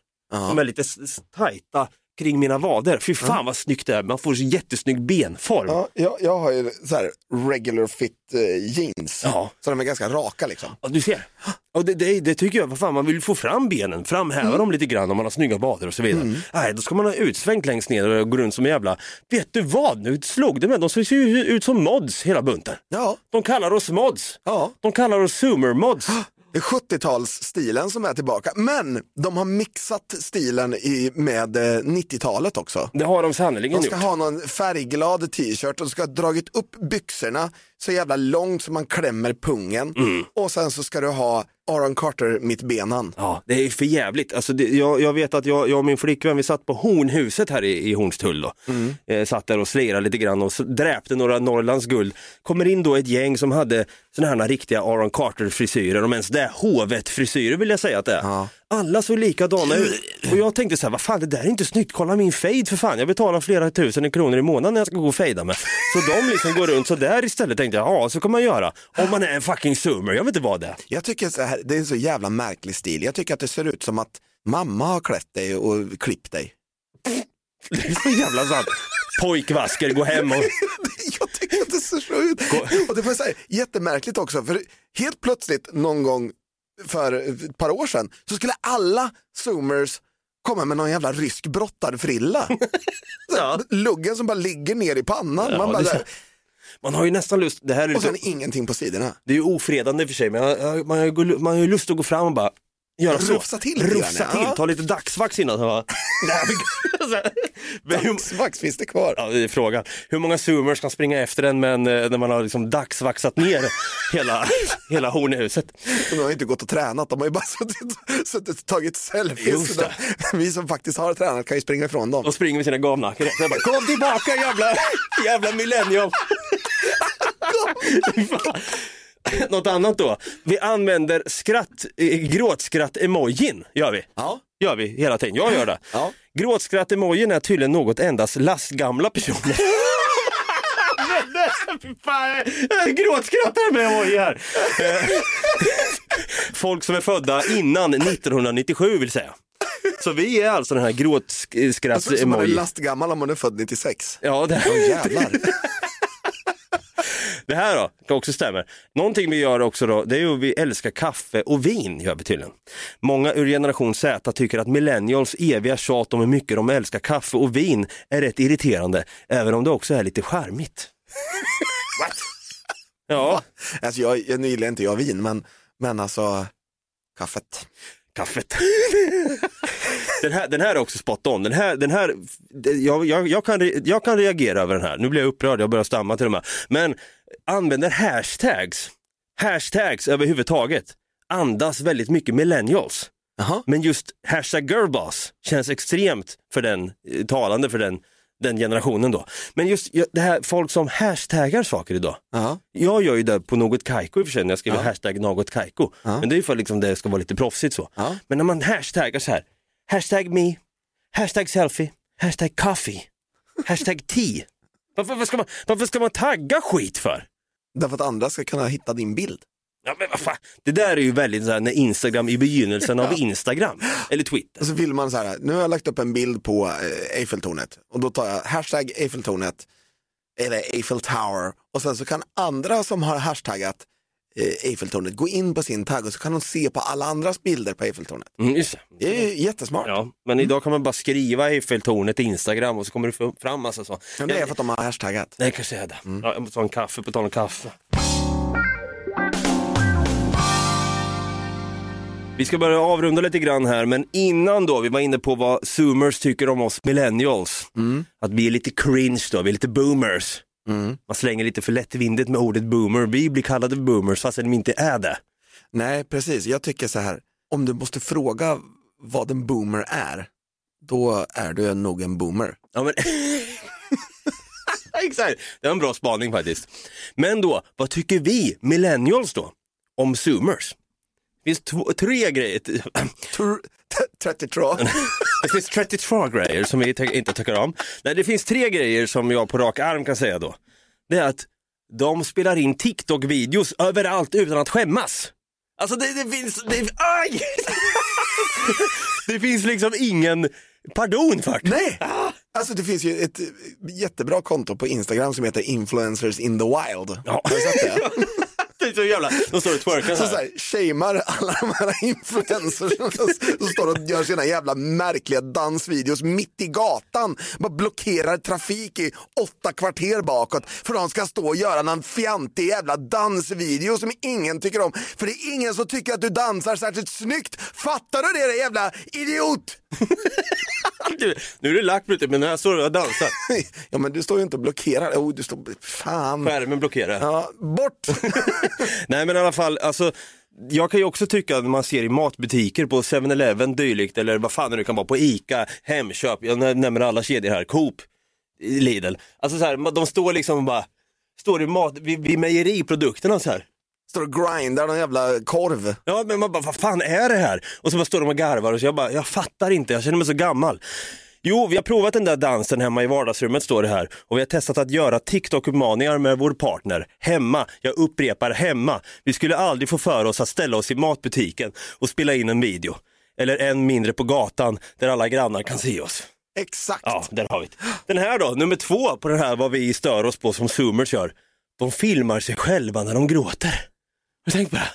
som är lite tajta kring mina vader. Fy fan vad snyggt det är, man får så jättesnygg benform. Ja, jag, jag har ju så här regular fit eh, jeans, Ja. så de är ganska raka liksom. Ja, du ser. Och det, det, det tycker jag, vad fan, man vill få fram benen, framhäva Mm. dem lite grann om man har snygga vader och så vidare. Nej, då ska man ha utsvängt längst ner och gå runt som en jävla, vet du vad, nu slog det med, de ser ju ut som mods hela bunten. Ja. De kallar oss mods. Ja. De kallar oss zoomer mods. [GASPS] Det är 70-talsstilen som är tillbaka, men de har mixat stilen i, med eh, 90-talet också. Det har de sannerligen De ska gjort. ha någon färgglad t-shirt och de ska ha dragit upp byxorna så jävla långt så man klämmer pungen. Mm. Och sen så ska du ha Aaron Carter mittbenan. Ja, det är för jävligt. Alltså det, jag, jag vet att jag, jag och min flickvän, vi satt på Hornhuset här i, i Hornstull då. Mm. Eh, satt där och slirade lite grann och dräpte några Norrlands guld. Kommer in då ett gäng som hade såna här riktiga Aaron Carter-frisyrer, om ens det är hovet-frisyrer vill jag säga att det är. Alla såg likadana ut. Och jag tänkte så här, vad fan det där är inte snyggt, kolla min fade för fan. Jag betalar flera tusen kronor i månaden när jag ska gå och fejda mig. Så de liksom går runt så där istället tänkte jag, ja så kan man göra. Om man är en fucking zoomer, jag vet inte vad det är. Jag tycker så här, det är en så jävla märklig stil. Jag tycker att det ser ut som att mamma har klätt dig och klippt dig. Det är så jävla sant. Pojkvasker, gå hem och... [LAUGHS] Jag tycker att det ser så ut. Och det var så här, jättemärkligt också, för helt plötsligt någon gång för ett par år sedan så skulle alla zoomers komma med någon jävla rysk brottarfrilla. [LAUGHS] ja. Luggen som bara ligger ner i pannan. Ja, Man, bara, det Man har ju nästan lust, det här är och sen lite, ingenting på sidorna. det är ju ofredande i och för sig, men jag- jag- man har ju man har ju lust att gå fram och bara göra så. Rufsa till Rufsa till, ja. ta lite dagsvax innan. [LAUGHS] Så Dagsvax finns det kvar. Ja, det är frågan. Hur många zoomers kan springa efter en men, eh, när man har liksom dagsvaxat ner hela, [LAUGHS] hela hornhuset? De har inte gått och tränat, de har ju bara [LAUGHS] suttit, suttit och tagit selfies. Vi som faktiskt har tränat kan ju springa ifrån dem. Och springer med sina gamnackor. Kom tillbaka jävla, jävla millennium! [LAUGHS] Något annat då? Vi använder skratt, eh, gråtskratt-emojin, gör vi. Ja. Gör vi hela tiden, jag gör det. [LAUGHS] Ja. Gråtskratt-emojin är tydligen något endast lastgamla personer. [LAUGHS] Fan, jag gråtskrattar med emoji här. Eh, Folk som är födda innan 1997 vill säga. Så vi är alltså den här Jag tror som man är lastgammal om man är född 96. Ja, det, Åh jävlar. Det här då, kan också stämma. Någonting vi gör också då, det är ju att vi älskar kaffe och vin, gör vi tydligen. Många ur generation Z tycker att millennials eviga tjat om hur mycket de älskar kaffe och vin är rätt irriterande, även om det också är lite charmigt. [LAUGHS] What? Ja, Alltså jag, jag nu gillar inte jag vin, men, men alltså kaffet. kaffet. [LAUGHS] den, här, den här är också spot on. Den här, den här, jag, jag, jag, kan, jag kan reagera över den här. Nu blir jag upprörd, jag börjar stamma till och med. Men använder hashtags, hashtags överhuvudtaget, andas väldigt mycket millennials. Jaha. Men just hashtag girlboss känns extremt för den, eh, talande för den, den generationen då. Men just det här folk som hashtaggar saker idag. Ja. Jag gör ju det på något kajko i och för sig när jag skriver Ja. hashtag något kajko. Men det är ju för att liksom det ska vara lite proffsigt så. Men när man hashtaggar så här, hashtag me, hashtag selfie, hashtag coffee, hashtag tea. Varför, varför, ska man, varför ska man tagga skit för? Därför att andra ska kunna hitta din bild. Ja, men vad fan? Det där är ju väldigt så här, när Instagram i begynnelsen av [LAUGHS] Instagram, eller Twitter. Och så vill man så här, nu har jag lagt upp en bild på eh, Eiffeltornet och då tar jag hashtag Eiffeltornet eller Eiffel Tower och sen så kan andra som har hashtaggat Eiffeltornet gå in på sin tagg och så kan de se på alla andras bilder på Eiffeltornet. Mm, just det. Det är ju jättesmart. Ja, men idag kan man bara skriva Eiffeltornet i Instagram och så kommer det fram massa så. Men det är för att de har hashtaggat. Nej, kanske är det. Ja, jag måste ta en kaffe på tal om kaffe. Vi ska börja avrunda lite grann här, men innan då, vi var inne på vad zoomers tycker om oss millennials. Att vi är lite cringe då, vi är lite boomers. Mm. Man slänger lite för lättvindigt med ordet boomer. Vi blir kallade boomers fastän de inte är det. Nej, precis. Jag tycker så här, om du måste fråga vad en boomer är, då är du nog en boomer. [LAUGHS] Ja, men... [LAUGHS] Exakt, det var en bra spaning faktiskt. Men då, vad tycker vi millennials då om zoomers? Det finns tre grejer. [LAUGHS] 32. [LAUGHS] det finns 32 grejer som vi inte tycker om. Nej, det finns tre grejer som jag på rak arm kan säga då. Det är att de spelar in TikTok-videos överallt utan att skämmas. Alltså det, det finns, det, aj! [LAUGHS] det finns liksom ingen pardon för det. Nej, alltså det finns ju ett eh, jättebra konto på Instagram som heter influencers in the wild. Ja. Har du sett det? Det [LAUGHS] så jävla, de står och twerkar så Så, så här. här, shamear alla de här influencers [LAUGHS] som, som står och gör sina jävla märkliga dansvideos mitt i gatan. Bara blockerar trafik i åtta kvarter bakåt för de ska stå och göra någon fjantig jävla dansvideo som ingen tycker om. För det är ingen som tycker att du dansar särskilt snyggt. Fattar du det, din jävla idiot? [LAUGHS] Du, nu är det lack Brutte, men här står du och dansar. ja men du står ju inte och blockerar. Oh, du står... Fan. Skärmen blockerar. Ja, bort! [LAUGHS] Nej men i alla fall, alltså jag kan ju också tycka när man ser i matbutiker på 7-Eleven dylikt eller vad fan det nu kan vara på ICA, Hemköp, jag nä- nämner alla kedjor här, Coop, Lidl. Alltså så här, de står liksom bara, står i mat, vid, vid mejeriprodukterna så här. Står och grindar någon jävla korv. Ja men man bara, vad fan är det här? Och så bara står de och garvar och så jag bara, jag fattar inte, jag känner mig så gammal. Jo, vi har provat den där dansen hemma i vardagsrummet står det här och vi har testat att göra TikTok-uppmaningar med vår partner hemma. Jag upprepar hemma. Vi skulle aldrig få för oss att ställa oss i matbutiken och spela in en video. Eller än mindre på gatan där alla grannar kan se oss. Exakt. Ja, där har vi det. Den här då, nummer två på den här vad vi stör oss på som zoomers gör. De filmar sig själva när de gråter. Har du tänkt på det?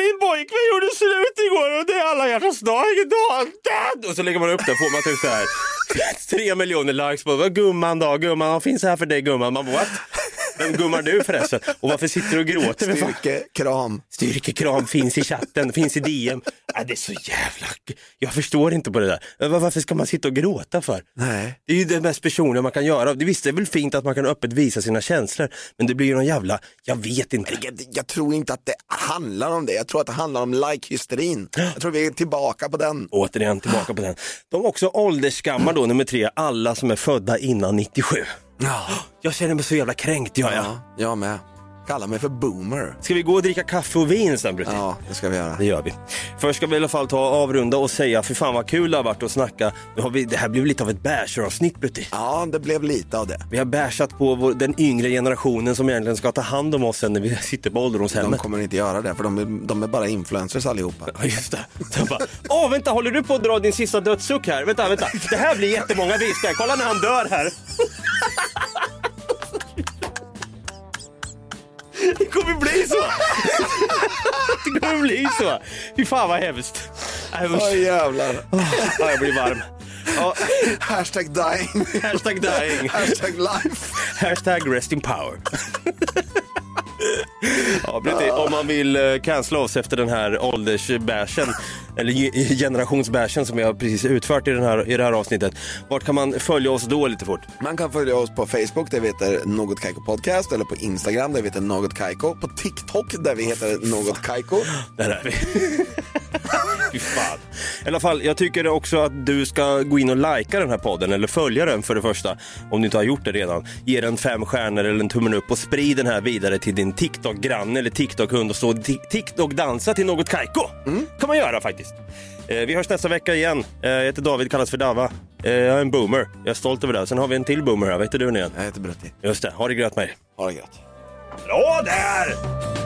Min pojkvän gjorde slut igår och det är alla hjärtans dag idag. Dad! Och så lägger man upp det får man typ så här [LAUGHS] tre miljoner likes på gumman då, gumman, han finns här för dig gumman? Man bara, what? Vem gummar du förresten? Och varför sitter du och gråter? Styrkekram. Styrkekram finns i chatten, finns i DM. Äh, det är så jävla... Jag förstår inte på det där. Men var- Varför ska man sitta och gråta för? Nej. Det är ju det mest personliga man kan göra. Det visst, det är väl fint att man kan öppet visa sina känslor, men det blir ju någon jävla, jag vet inte. Jag, jag tror inte att det handlar om det. Jag tror att det handlar om like-hysterin. Jag tror vi är tillbaka på den. Återigen tillbaka på den. De är också åldersgammal då, nummer tre, alla som är födda innan 97. Ja, Jag känner mig så jävla kränkt, gör jag. ja jag med. Kalla mig för boomer. Ska vi gå och dricka kaffe och vin sen Brutti? Ja, det ska vi göra. Det gör vi. Först ska vi i alla fall ta och avrunda och säga, för fan vad kul det har varit att snacka. Nu har vi, det här blev lite av ett bashar-avsnitt Brutti. Ja, det blev lite av det. Vi har bashat på vår, den yngre generationen som egentligen ska ta hand om oss sen när vi [LAUGHS] sitter på De ålderdomshemmet. kommer inte göra det, för de är, de är bara influencers allihopa. [LAUGHS] Ja, just det. Jag bara, Åh, vänta, håller du på att dra din sista dödssuck här? Vänta, vänta. Det här blir jättemånga viskar. Kolla när han dör här. [LAUGHS] Det kommer bli så. Det kommer bli så. Fy fan vad hemskt. Äh. Åh jävlar. Ja, jag blir varm. Ja, Hashtag dying. hashtag dying. Hashtag life. Hashtag rest in power. Ja, Britti, om man vill eh, cancella oss efter den här åldersbashen, eller ge- generationsbashen som jag precis utfört i, den här, i det här avsnittet. Vart kan man följa oss då lite fort? Man kan följa oss på Facebook där vi heter Något Kaiko Podcast eller på Instagram där vi heter Något Kaiko. På TikTok där vi heter Något Kaiko. Där är vi. [LAUGHS] Fy fan. I alla fall, jag tycker också att du ska gå in och likea den här podden, eller följa den för det första, om du inte har gjort det redan. Ge den fem stjärnor eller en tummen upp och sprid den här vidare till din TikTok-granne eller TikTok-hund och stå TikTok-dansa till något kajko. kan man göra faktiskt. Eh, vi hörs nästa vecka igen. Eh, jag heter David, kallas för Dava. Eh, jag är en boomer. Jag är stolt över det. Sen har vi en till boomer här. Vad heter du nu igen? Jag heter Brutti. Just det. Ha det gröt med er. Ha det gött. Bra där!